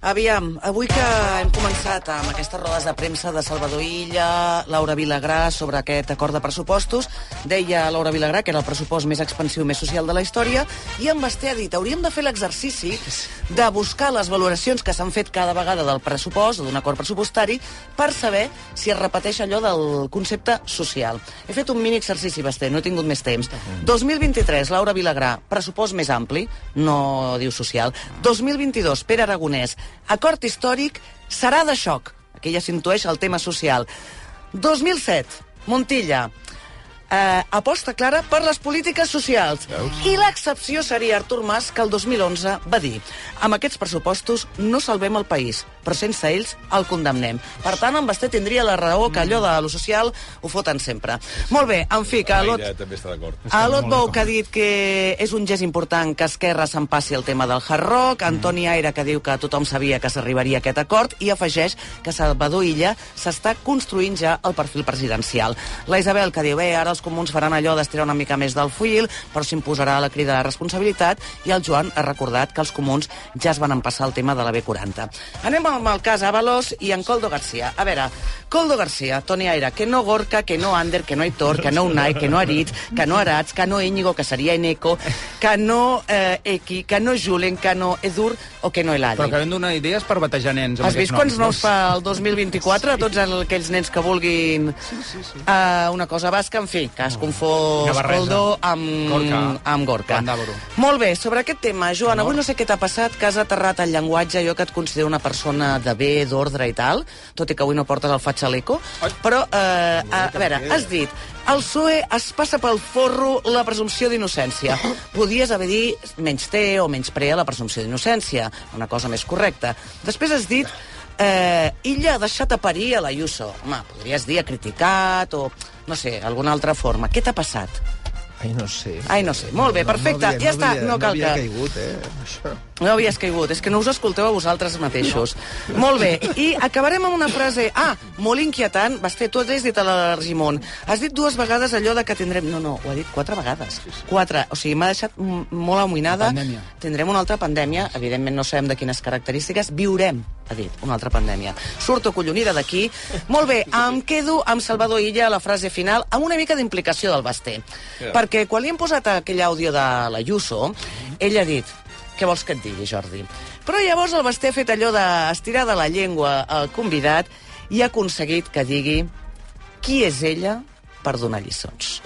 Aviam, avui que hem començat amb aquestes rodes de premsa de Salvador Illa, Laura Vilagrà, sobre aquest acord de pressupostos, deia Laura Vilagrà que era el pressupost més expansiu, més social de la història, i en Basté ha dit, hauríem de fer l'exercici de buscar les valoracions que s'han fet cada vegada del pressupost, o d'un acord pressupostari, per saber si es repeteix allò del concepte social. He fet un mini exercici, Basté, no he tingut més temps. 2023, Laura Vilagrà, pressupost més ampli, no diu social. 2022, Pere Aragonès, acord històric serà de xoc. Aquí ja s'intueix el tema social. 2007, Montilla, eh, aposta clara per les polítiques socials. I l'excepció seria Artur Mas, que el 2011 va dir amb aquests pressupostos no salvem el país, però sense ells el condemnem. Per tant, en Basté tindria la raó que allò de lo social ho foten sempre. Molt bé, en fi, que a Lot, Aire també està d'acord. a Lot Bou que ha dit que és un gest important que Esquerra s'empassi el tema del hard rock, Antoni Aire que diu que tothom sabia que s'arribaria a aquest acord i afegeix que Salvador Illa s'està construint ja el perfil presidencial. La Isabel que diu, eh, ara els comuns faran allò d'estirar una mica més del fuil, però s'imposarà la crida de responsabilitat i el Joan ha recordat que els comuns ja es van empassar el tema de la B40. Anem amb el cas Avalos i en Coldo García. A veure, Coldo García, Toni Aire, que no Gorka, que no Ander, que no Aitor, que no Unai, que no Aritz, que no Arats, que no Íñigo, que seria Eneco, que no eh, Eki, que no Julen, que no Edur o que no Eladi. Però hem donar idees per batejar nens. Has vist quants noms no? fa el 2024 a tots el- aquells nens que vulguin uh, una cosa basca, en fi, que es confós. Coldo amb Gorka. amb Gorka. Molt bé, sobre aquest tema, Joan, avui no sé què t'ha passat, que has aterrat el llenguatge, jo que et considero una persona de bé, d'ordre i tal, tot i que avui no portes el faig a l'eco, però, eh, a, a veure, has dit el PSOE es passa pel forro la presumpció d'innocència. Podies haver dit menys té o menys prea la presumpció d'innocència, una cosa més correcta. Després has dit eh, ella ha deixat a parir a l'Ayuso. Home, podries dir ha criticat o, no sé, alguna altra forma. Què t'ha passat? Ai, no sé. Ai, no sé. Molt bé, perfecte. havia- ja està, havia, no cal havia que- caigut, eh, això. No havies caigut, és que no us escolteu a vosaltres mateixos. Molt bé, i acabarem amb una frase... Ah, molt inquietant. Basté, tu has dit a l'Argimon. Has dit dues vegades allò de que tindrem... No, no, ho ha dit quatre vegades. Quatre. O sigui, m'ha deixat molt amoïnada. Pandèmia. Tindrem una altra pandèmia. Evidentment no sabem de quines característiques. Viurem, ha dit, una altra pandèmia. Surto collonida d'aquí. Molt bé, em quedo amb Salvador Illa a la frase final amb una mica d'implicació del Basté. Ja. Perquè quan li hem posat aquell àudio de la Yuso, ell ha dit què vols que et digui, Jordi? Però llavors el Basté ha fet allò d'estirar de la llengua al convidat i ha aconseguit que digui qui és ella per donar lliçons.